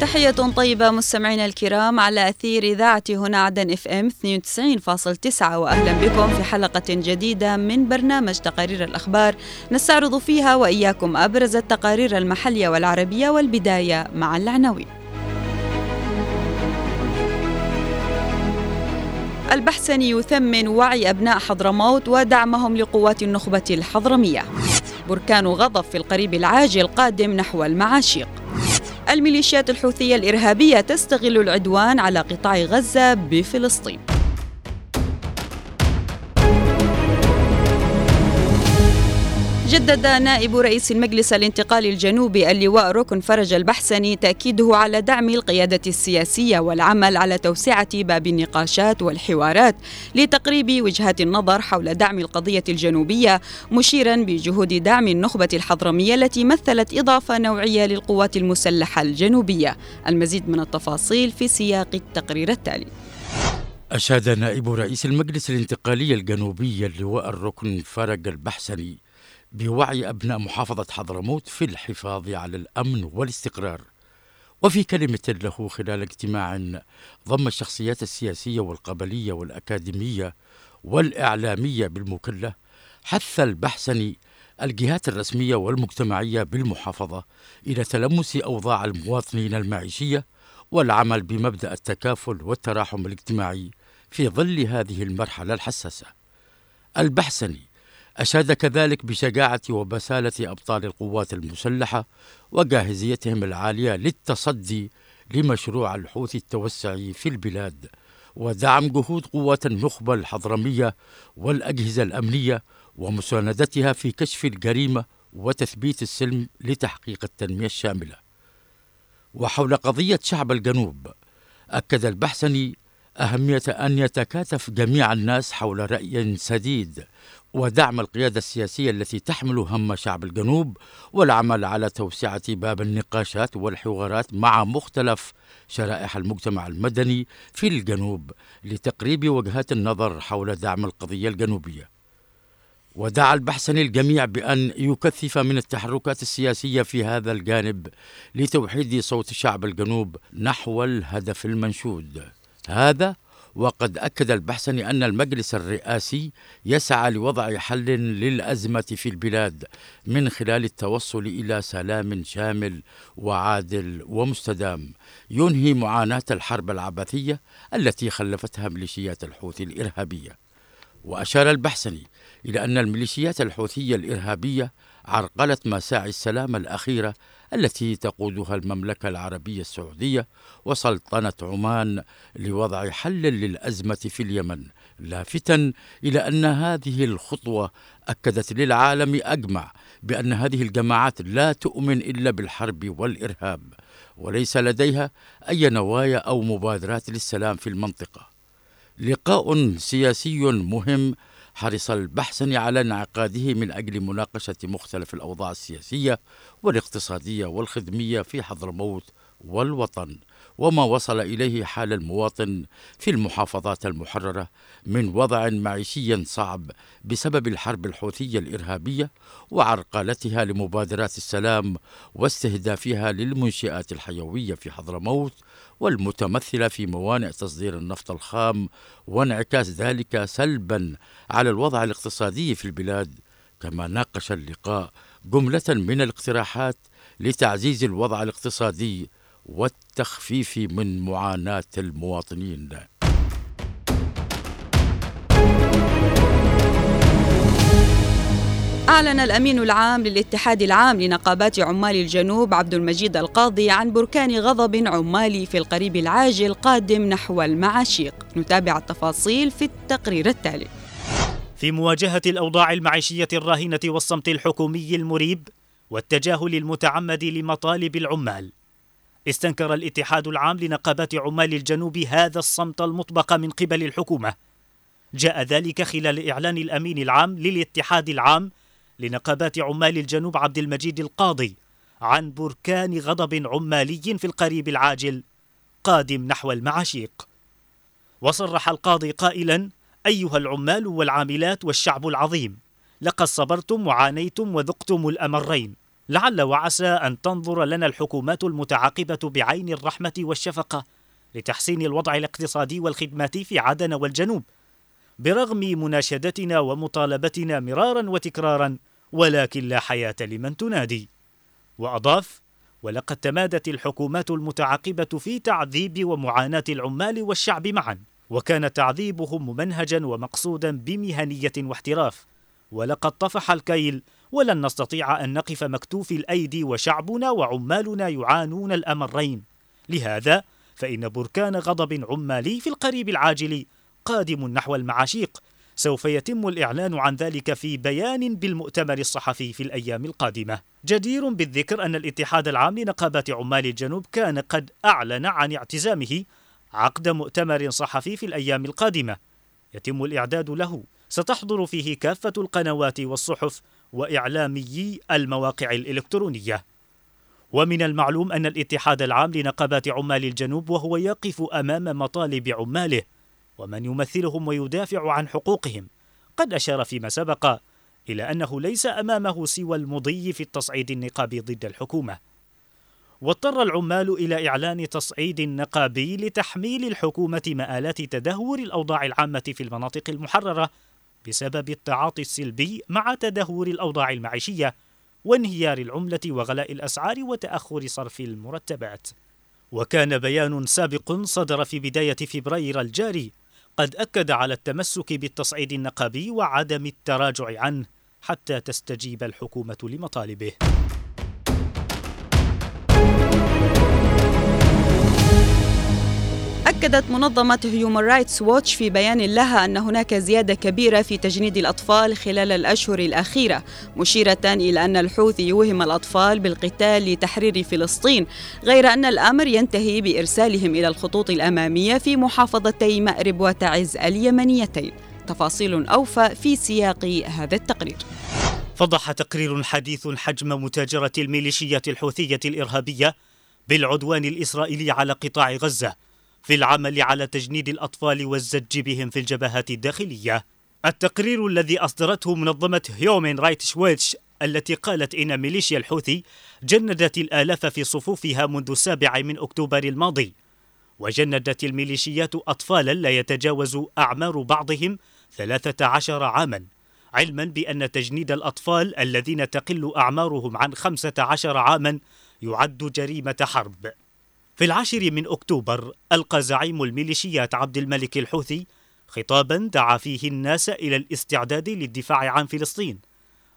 تحية طيبة مستمعينا الكرام على أثير إذاعة هنا عدن إف إم 92.9 وأهلا بكم في حلقة جديدة من برنامج تقارير الأخبار نستعرض فيها وإياكم أبرز التقارير المحلية والعربية والبداية مع العناوين. البحسني يثمن وعي أبناء حضرموت ودعمهم لقوات النخبة الحضرمية. بركان غضب في القريب العاجل قادم نحو المعاشيق. الميليشيات الحوثية الإرهابية تستغل العدوان على قطاع غزة بفلسطين. جدد نائب رئيس المجلس الانتقالي الجنوبي اللواء ركن فرج البحسني تأكيده على دعم القيادة السياسية والعمل على توسعة باب النقاشات والحوارات لتقريب وجهات النظر حول دعم القضية الجنوبية مشيرا بجهود دعم النخبة الحضرمية التي مثلت إضافة نوعية للقوات المسلحة الجنوبية. المزيد من التفاصيل في سياق التقرير التالي. أشاد نائب رئيس المجلس الانتقالي الجنوبي اللواء الركن فرج البحسني بوعي أبناء محافظة حضرموت في الحفاظ على الأمن والاستقرار وفي كلمة له خلال اجتماع ضم الشخصيات السياسية والقبلية والأكاديمية والإعلامية بالمكلة حث البحسني الجهات الرسمية والمجتمعية بالمحافظة إلى تلمس أوضاع المواطنين المعيشية والعمل بمبدأ التكافل والتراحم الاجتماعي في ظل هذه المرحلة الحساسة. البحسني أشاد كذلك بشجاعة وبسالة أبطال القوات المسلحة وجاهزيتهم العالية للتصدي لمشروع الحوثي التوسعي في البلاد ودعم جهود قوات النخبة الحضرمية والأجهزة الأمنية ومساندتها في كشف الجريمة وتثبيت السلم لتحقيق التنمية الشاملة. وحول قضية شعب الجنوب أكد البحسني أهمية أن يتكاتف جميع الناس حول رأي سديد ودعم القيادة السياسية التي تحمل هم شعب الجنوب والعمل على توسعة باب النقاشات والحوارات مع مختلف شرائح المجتمع المدني في الجنوب لتقريب وجهات النظر حول دعم القضية الجنوبية. ودعا البحسني الجميع بأن يكثف من التحركات السياسية في هذا الجانب لتوحيد صوت شعب الجنوب نحو الهدف المنشود. هذا وقد أكد البحسني أن المجلس الرئاسي يسعى لوضع حل للأزمة في البلاد من خلال التوصل إلى سلام شامل وعادل ومستدام. ينهي معاناة الحرب العبثية التي خلفتها ميليشيات الحوثي الإرهابية. وأشار البحسني إلى أن الميليشيات الحوثية الإرهابية عرقلت مساعي السلام الأخيرة التي تقودها المملكة العربية السعودية وسلطنة عمان لوضع حل للأزمة في اليمن لافتا إلى أن هذه الخطوة أكدت للعالم أجمع بأن هذه الجماعات لا تؤمن إلا بالحرب والإرهاب وليس لديها أي نوايا أو مبادرات للسلام في المنطقة. لقاء سياسي مهم حرص البحثني على انعقاده من أجل مناقشة مختلف الأوضاع السياسية والاقتصادية والخدمية في حضرموت والوطن وما وصل إليه حال المواطن في المحافظات المحررة من وضع معيشي صعب بسبب الحرب الحوثية الإرهابية وعرقلتها لمبادرات السلام واستهدافها للمنشآت الحيوية في حضرموت والمتمثلة في موانئ تصدير النفط الخام وانعكاس ذلك سلبا على الوضع الاقتصادي في البلاد. كما ناقش اللقاء جملة من الاقتراحات لتعزيز الوضع الاقتصادي والتخفيف من معاناة المواطنين. أعلن الأمين العام للاتحاد العام لنقابات عمال الجنوب عبد المجيد القاضي عن بركان غضب عمالي في القريب العاجل قادم نحو المعاشيق. نتابع التفاصيل في التقرير التالي. في مواجهة الأوضاع المعيشية الراهنة والصمت الحكومي المريب والتجاهل المتعمد لمطالب العمال استنكر الاتحاد العام لنقابات عمال الجنوب هذا الصمت المطبق من قبل الحكومة. جاء ذلك خلال إعلان الأمين العام للاتحاد العام لنقابات عمال الجنوب عبد المجيد القاضي عن بركان غضب عمالي في القريب العاجل قادم نحو المعاشيق. وصرح القاضي قائلا أيها العمال والعاملات والشعب العظيم لقد صبرتم وعانيتم وذقتم الأمرين. لعل وعسى أن تنظر لنا الحكومات المتعاقبة بعين الرحمة والشفقة لتحسين الوضع الاقتصادي والخدماتي في عدن والجنوب برغم مناشدتنا ومطالبتنا مرارا وتكرارا ولكن لا حياة لمن تنادي. وأضاف ولقد تمادت الحكومات المتعاقبة في تعذيب ومعاناة العمال والشعب معا وكان تعذيبهم ممنهجا ومقصودا بمهنية واحتراف. ولقد طفح الكيل ولن نستطيع أن نقف مكتوف الأيدي وشعبنا وعمالنا يعانون الأمرين. لهذا فإن بركان غضب عمالي في القريب العاجل قادم نحو المعاشيق. سوف يتم الإعلان عن ذلك في بيان بالمؤتمر الصحفي في الأيام القادمة. جدير بالذكر أن الاتحاد العام لنقابات عمال الجنوب كان قد أعلن عن اعتزامه عقد مؤتمر صحفي في الأيام القادمة. يتم الإعداد له. ستحضر فيه كافة القنوات والصحف وإعلاميي المواقع الإلكترونية. ومن المعلوم أن الاتحاد العام لنقابات عمال الجنوب وهو يقف أمام مطالب عماله ومن يمثلهم ويدافع عن حقوقهم. قد أشار فيما سبق إلى أنه ليس أمامه سوى المضي في التصعيد النقابي ضد الحكومة. واضطر العمال إلى إعلان تصعيد نقابي لتحميل الحكومة مآلات تدهور الأوضاع العامة في المناطق المحررة بسبب التعاطي السلبي مع تدهور الأوضاع المعيشية وانهيار العملة وغلاء الأسعار وتأخر صرف المرتبات. وكان بيان سابق صدر في بداية فبراير الجاري قد أكد على التمسك بالتصعيد النقابي وعدم التراجع عنه حتى تستجيب الحكومة لمطالبه. أكدت منظمة هيومن رايتس ووتش في بيان لها أن هناك زيادة كبيرة في تجنيد الأطفال خلال الأشهر الأخيرة مشيرة إلى أن الحوثي يوهم الأطفال بالقتال لتحرير فلسطين غير أن الأمر ينتهي بإرسالهم إلى الخطوط الأمامية في محافظتي مأرب وتعز اليمنيتين. تفاصيل أوفى في سياق هذا التقرير. فضح تقرير حديث حجم متاجرة الميليشيات الحوثية الإرهابية بالعدوان الإسرائيلي على قطاع غزة في العمل على تجنيد الأطفال والزج بهم في الجبهات الداخلية. التقرير الذي أصدرته منظمة هيومن رايتس ووتش التي قالت إن ميليشيا الحوثي جندت الآلاف في صفوفها منذ السابع من أكتوبر الماضي وجندت الميليشيات أطفالا لا يتجاوز أعمار بعضهم 13 عاما علما بأن تجنيد الأطفال الذين تقل أعمارهم عن 15 عاما يعد جريمة حرب. في العاشر من أكتوبر ألقى زعيم الميليشيات عبد الملك الحوثي خطابا دعا فيه الناس إلى الاستعداد للدفاع عن فلسطين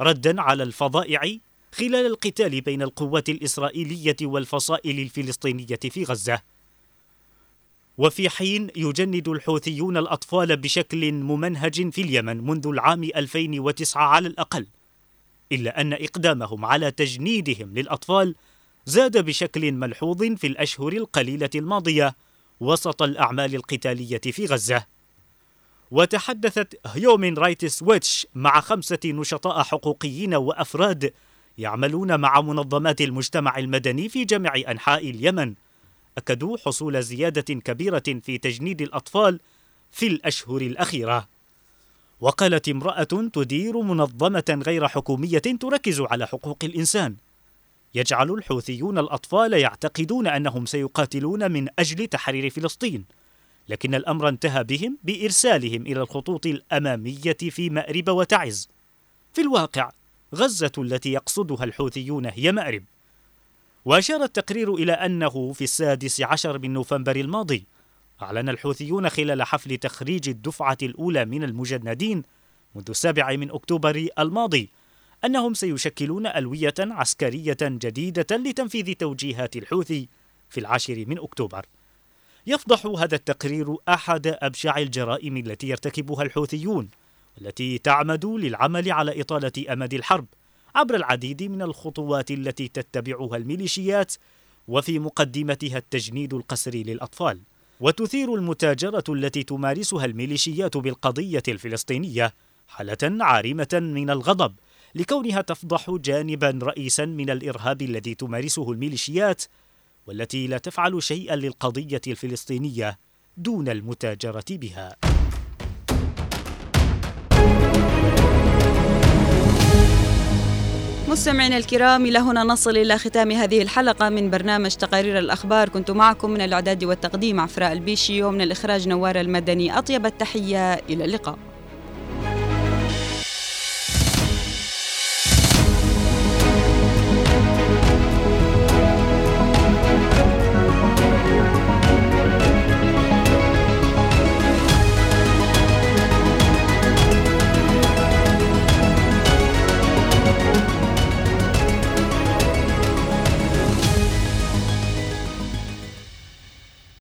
ردا على الفظائع خلال القتال بين القوات الإسرائيلية والفصائل الفلسطينية في غزة. وفي حين يجند الحوثيون الأطفال بشكل ممنهج في اليمن منذ العام 2009 على الأقل إلا أن إقدامهم على تجنيدهم للأطفال زاد بشكل ملحوظ في الأشهر القليلة الماضية وسط الأعمال القتالية في غزة. وتحدثت هيومن رايتس ووتش مع خمسة نشطاء حقوقيين وأفراد يعملون مع منظمات المجتمع المدني في جميع أنحاء اليمن أكدوا حصول زيادة كبيرة في تجنيد الأطفال في الأشهر الأخيرة. وقالت امرأة تدير منظمة غير حكومية تركز على حقوق الإنسان يجعل الحوثيون الأطفال يعتقدون أنهم سيقاتلون من أجل تحرير فلسطين لكن الأمر انتهى بهم بإرسالهم إلى الخطوط الأمامية في مأرب وتعز. في الواقع غزة التي يقصدها الحوثيون هي مأرب. وأشار التقرير إلى أنه في السادس عشر من نوفمبر الماضي أعلن الحوثيون خلال حفل تخريج الدفعة الأولى من المجندين منذ السابع من أكتوبر الماضي أنهم سيشكلون ألوية عسكرية جديدة لتنفيذ توجيهات الحوثي في العاشر من أكتوبر. يفضح هذا التقرير أحد أبشع الجرائم التي يرتكبها الحوثيون والتي تعمد للعمل على إطالة أمد الحرب عبر العديد من الخطوات التي تتبعها الميليشيات وفي مقدمتها التجنيد القسري للأطفال. وتثير المتاجرة التي تمارسها الميليشيات بالقضية الفلسطينية حالة عارمة من الغضب لكونها تفضح جانبا رئيسا من الإرهاب الذي تمارسه الميليشيات والتي لا تفعل شيئا للقضية الفلسطينية دون المتاجرة بها. مستمعينا الكرام إلى هنا نصل إلى ختام هذه الحلقة من برنامج تقارير الأخبار. كنت معكم من الإعداد والتقديم عفراء البيشي ومن الإخراج نوار المدني أطيب التحية. إلى اللقاء.